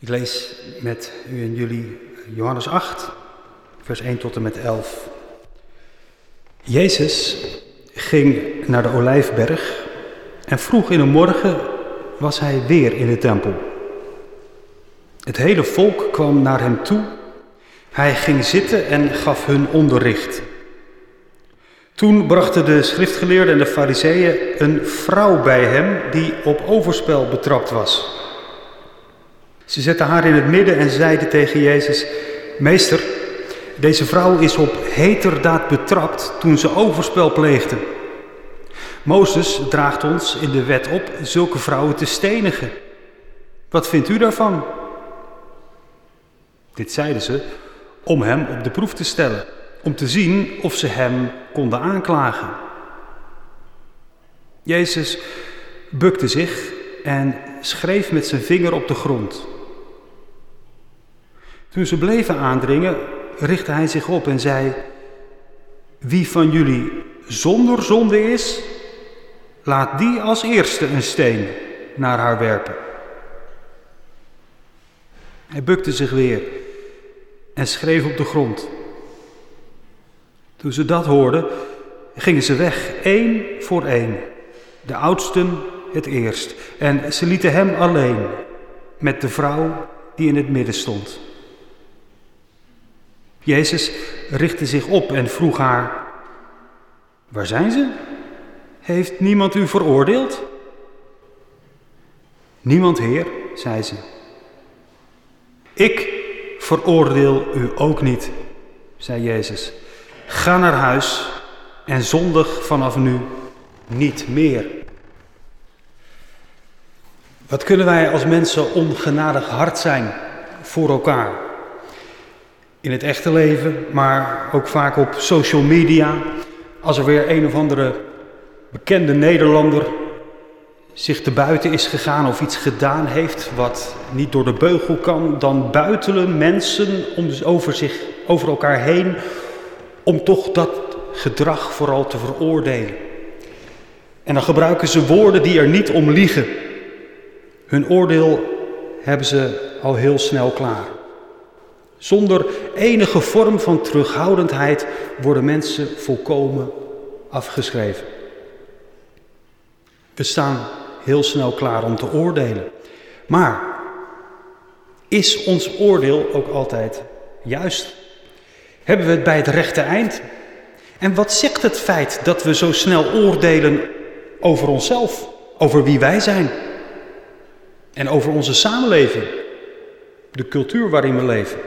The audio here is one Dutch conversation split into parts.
Ik lees met u en jullie Johannes 8, vers 1 tot en met 11. Jezus ging naar de Olijfberg en vroeg in de morgen was hij weer in de tempel. Het hele volk kwam naar hem toe. Hij ging zitten en gaf hun onderricht. Toen brachten de schriftgeleerden en de fariseeën een vrouw bij hem die op overspel betrapt was. Ze zetten haar in het midden en zeiden tegen Jezus: Meester, deze vrouw is op heterdaad betrapt toen ze overspel pleegde. Mozes draagt ons in de wet op zulke vrouwen te stenigen. Wat vindt u daarvan? Dit zeiden ze om hem op de proef te stellen, om te zien of ze hem konden aanklagen. Jezus bukte zich en schreef met zijn vinger op de grond. Toen ze bleven aandringen, richtte hij zich op en zei: Wie van jullie zonder zonde is, laat die als eerste een steen naar haar werpen. Hij bukte zich weer en schreef op de grond. Toen ze dat hoorden, gingen ze weg, één voor één. De oudsten het eerst. En ze lieten hem alleen met de vrouw die in het midden stond. Jezus richtte zich op en vroeg haar: Waar zijn ze? Heeft niemand u veroordeeld? Niemand, Heer, zei ze. Ik veroordeel u ook niet, zei Jezus. Ga naar huis en zondig vanaf nu niet meer. Wat kunnen wij als mensen ongenadig hard zijn voor elkaar? In het echte leven, maar ook vaak op social media. Als er weer een of andere bekende Nederlander zich te buiten is gegaan of iets gedaan heeft wat niet door de beugel kan, dan buitelen mensen om, over, zich, over elkaar heen om toch dat gedrag vooral te veroordelen. En dan gebruiken ze woorden die er niet om liegen. Hun oordeel hebben ze al heel snel klaar. Zonder enige vorm van terughoudendheid worden mensen volkomen afgeschreven. We staan heel snel klaar om te oordelen. Maar is ons oordeel ook altijd juist? Hebben we het bij het rechte eind? En wat zegt het feit dat we zo snel oordelen over onszelf, over wie wij zijn en over onze samenleving, de cultuur waarin we leven?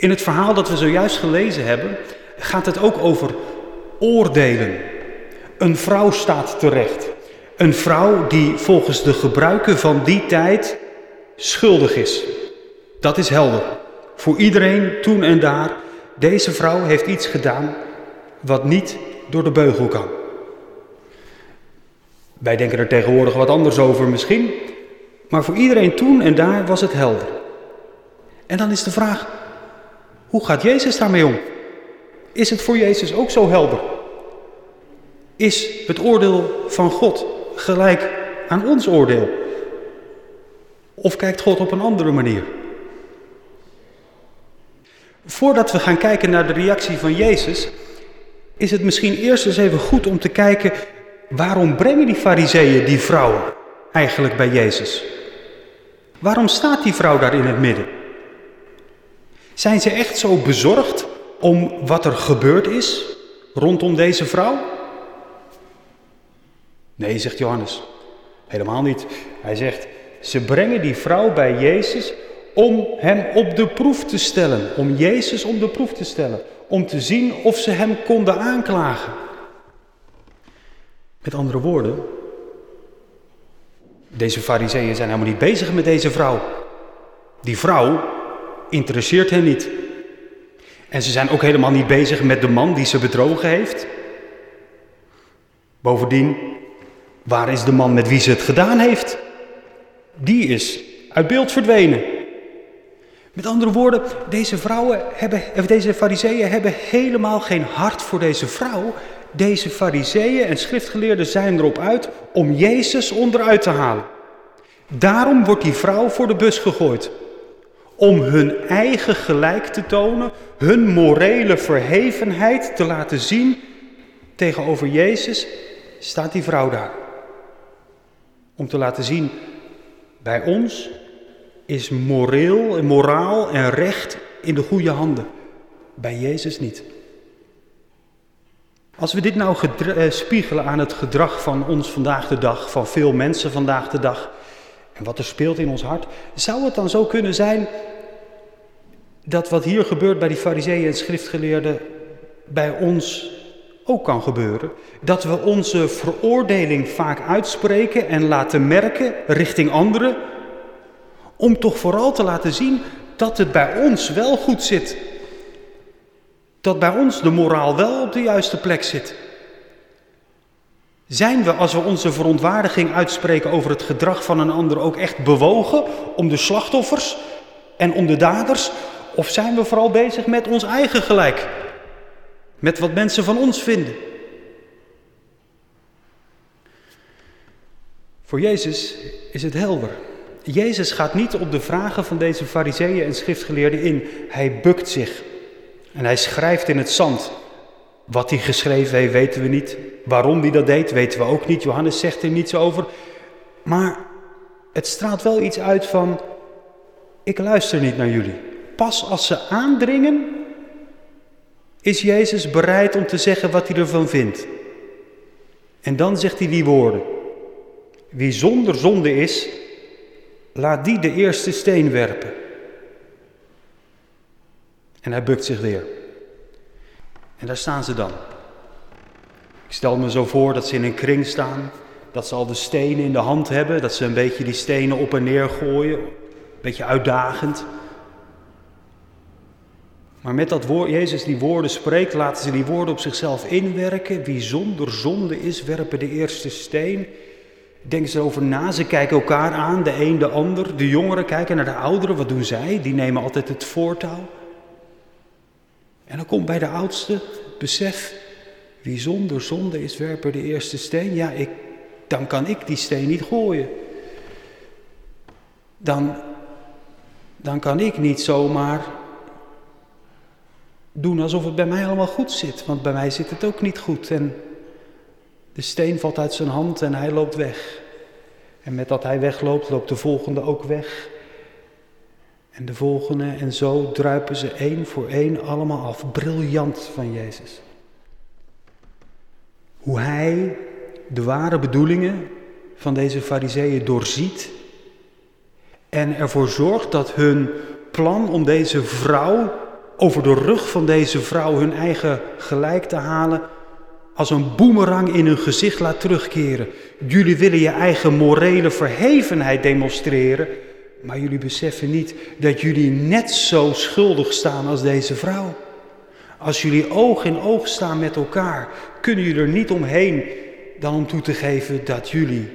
In het verhaal dat we zojuist gelezen hebben, gaat het ook over oordelen. Een vrouw staat terecht. Een vrouw die volgens de gebruiken van die tijd schuldig is. Dat is helder. Voor iedereen toen en daar. Deze vrouw heeft iets gedaan wat niet door de beugel kan. Wij denken er tegenwoordig wat anders over misschien. Maar voor iedereen toen en daar was het helder. En dan is de vraag, hoe gaat Jezus daarmee om? Is het voor Jezus ook zo helder? Is het oordeel van God gelijk aan ons oordeel? Of kijkt God op een andere manier? Voordat we gaan kijken naar de reactie van Jezus, is het misschien eerst eens even goed om te kijken waarom brengen die fariseeën die vrouw eigenlijk bij Jezus? Waarom staat die vrouw daar in het midden? Zijn ze echt zo bezorgd om wat er gebeurd is rondom deze vrouw? Nee, zegt Johannes. Helemaal niet. Hij zegt, ze brengen die vrouw bij Jezus om hem op de proef te stellen. Om Jezus op de proef te stellen. Om te zien of ze hem konden aanklagen. Met andere woorden, deze fariseeën zijn helemaal niet bezig met deze vrouw. Die vrouw interesseert hen niet. En ze zijn ook helemaal niet bezig met de man die ze bedrogen heeft. Bovendien, waar is de man met wie ze het gedaan heeft? Die is uit beeld verdwenen. Met andere woorden, deze vrouwen hebben, of deze fariseeën hebben helemaal geen hart voor deze vrouw. Deze fariseeën en schriftgeleerden zijn erop uit om Jezus onderuit te halen. Daarom wordt die vrouw voor de bus gegooid. Om hun eigen gelijk te tonen, hun morele verhevenheid te laten zien tegenover Jezus, staat die vrouw daar. Om te laten zien, bij ons is moreel en moraal en recht in de goede handen. Bij Jezus niet. Als we dit nou eh, spiegelen aan het gedrag van ons vandaag de dag, van veel mensen vandaag de dag, en wat er speelt in ons hart, zou het dan zo kunnen zijn dat wat hier gebeurt bij die fariseeën en schriftgeleerden bij ons ook kan gebeuren? Dat we onze veroordeling vaak uitspreken en laten merken richting anderen, om toch vooral te laten zien dat het bij ons wel goed zit. Dat bij ons de moraal wel op de juiste plek zit. Zijn we, als we onze verontwaardiging uitspreken over het gedrag van een ander, ook echt bewogen om de slachtoffers en om de daders? Of zijn we vooral bezig met ons eigen gelijk? Met wat mensen van ons vinden? Voor Jezus is het helder. Jezus gaat niet op de vragen van deze fariseeën en schriftgeleerden in. Hij bukt zich en hij schrijft in het zand. Wat hij geschreven heeft, weten we niet. Waarom hij dat deed, weten we ook niet. Johannes zegt er niets over. Maar het straalt wel iets uit van: ik luister niet naar jullie. Pas als ze aandringen, is Jezus bereid om te zeggen wat hij ervan vindt. En dan zegt hij die woorden: Wie zonder zonde is, laat die de eerste steen werpen. En hij bukt zich weer. En daar staan ze dan. Ik stel me zo voor dat ze in een kring staan, dat ze al de stenen in de hand hebben, dat ze een beetje die stenen op en neer gooien, een beetje uitdagend. Maar met dat woord, Jezus die woorden spreekt, laten ze die woorden op zichzelf inwerken. Wie zonder zonde is, werpen de eerste steen. Denken ze erover na, ze kijken elkaar aan, de een de ander. De jongeren kijken naar de ouderen, wat doen zij? Die nemen altijd het voortouw. En dan komt bij de oudste besef, wie zonder zonde is, werpen de eerste steen. Ja, ik, dan kan ik die steen niet gooien. Dan, dan kan ik niet zomaar doen alsof het bij mij allemaal goed zit. Want bij mij zit het ook niet goed. En de steen valt uit zijn hand en hij loopt weg. En met dat hij wegloopt, loopt de volgende ook weg. En de volgende en zo druipen ze één voor één allemaal af. Briljant van Jezus. Hoe hij de ware bedoelingen van deze fariseeën doorziet en ervoor zorgt dat hun plan om deze vrouw over de rug van deze vrouw hun eigen gelijk te halen als een boemerang in hun gezicht laat terugkeren. Jullie willen je eigen morele verhevenheid demonstreren, maar jullie beseffen niet dat jullie net zo schuldig staan als deze vrouw. Als jullie oog in oog staan met elkaar, kunnen jullie er niet omheen dan om toe te geven dat jullie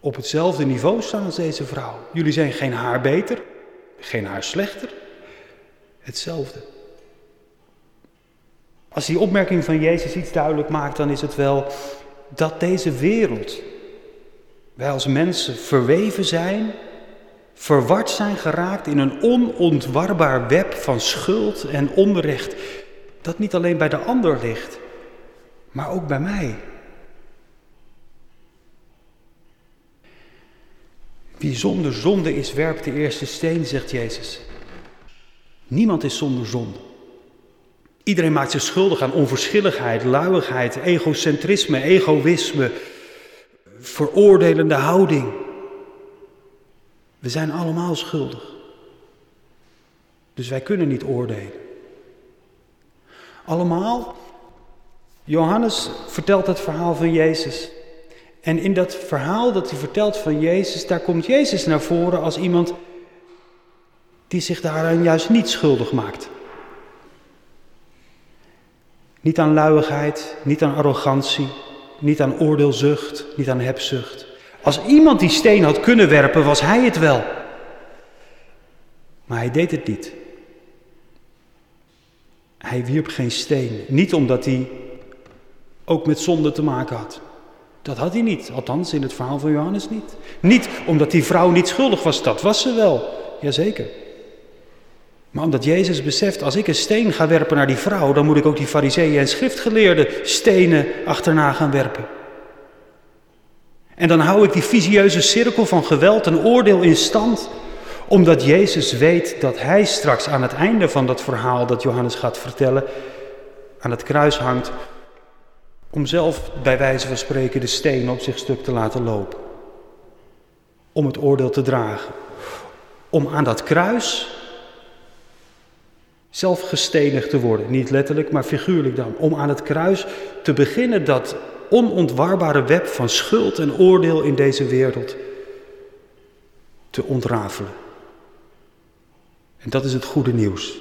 op hetzelfde niveau staan als deze vrouw. Jullie zijn geen haar beter, geen haar slechter, hetzelfde. Als die opmerking van Jezus iets duidelijk maakt, dan is het wel dat deze wereld, wij als mensen verweven zijn verward zijn geraakt in een onontwarbaar web van schuld en onrecht, dat niet alleen bij de ander ligt, maar ook bij mij. Wie zonder zonde is, werpt de eerste steen, zegt Jezus. Niemand is zonder zonde. Iedereen maakt zich schuldig aan onverschilligheid, luiigheid, egocentrisme, egoïsme, veroordelende houding. We zijn allemaal schuldig. Dus wij kunnen niet oordelen. Allemaal. Johannes vertelt het verhaal van Jezus. En in dat verhaal dat hij vertelt van Jezus, daar komt Jezus naar voren als iemand die zich daaraan juist niet schuldig maakt. Niet aan luiigheid, niet aan arrogantie, niet aan oordeelzucht, niet aan hebzucht. Als iemand die steen had kunnen werpen, was hij het wel. Maar hij deed het niet. Hij wierp geen steen. Niet omdat hij ook met zonde te maken had. Dat had hij niet, althans in het verhaal van Johannes niet. Niet omdat die vrouw niet schuldig was, dat was ze wel, jazeker. Maar omdat Jezus beseft, als ik een steen ga werpen naar die vrouw, dan moet ik ook die fariseeën en schriftgeleerden stenen achterna gaan werpen. En dan hou ik die visieuze cirkel van geweld en oordeel in stand, omdat Jezus weet dat hij straks aan het einde van dat verhaal dat Johannes gaat vertellen, aan het kruis hangt, om zelf bij wijze van spreken de steen op zich stuk te laten lopen. Om het oordeel te dragen. Om aan dat kruis zelf gestenigd te worden. Niet letterlijk, maar figuurlijk dan. Om aan het kruis te beginnen dat onontwarbare web van schuld en oordeel in deze wereld te ontrafelen. En dat is het goede nieuws.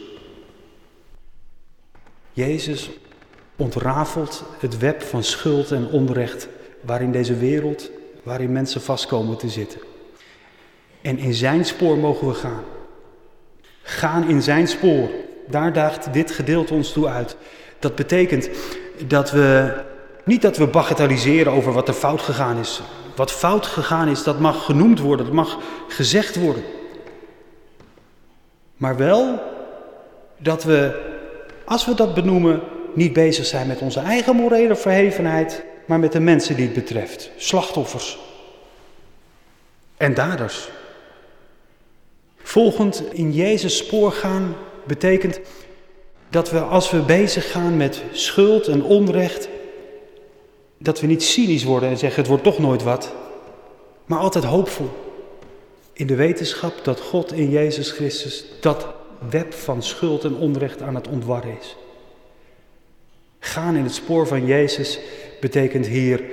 Jezus ontrafelt het web van schuld en onrecht waarin deze wereld, waarin mensen vastkomen te zitten. En in zijn spoor mogen we gaan. Gaan in zijn spoor. Daar daagt dit gedeelte ons toe uit. Dat betekent dat we niet dat we bagatelliseren over wat er fout gegaan is. Wat fout gegaan is, dat mag genoemd worden, dat mag gezegd worden. Maar wel dat we, als we dat benoemen, niet bezig zijn met onze eigen morele verhevenheid, maar met de mensen die het betreft. Slachtoffers en daders. Volgend in Jezus spoor gaan betekent dat we als we bezig gaan met schuld en onrecht, dat we niet cynisch worden en zeggen het wordt toch nooit wat, maar altijd hoopvol. In de wetenschap dat God in Jezus Christus dat web van schuld en onrecht aan het ontwarren is. Gaan in het spoor van Jezus betekent hier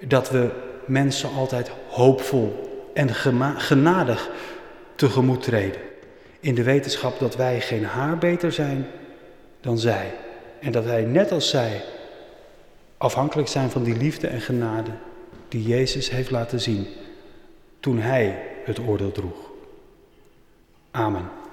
dat we mensen altijd hoopvol en genadig tegemoet treden. In de wetenschap dat wij geen haar beter zijn dan zij. En dat wij net als zij afhankelijk zijn van die liefde en genade die Jezus heeft laten zien toen Hij het oordeel droeg. Amen.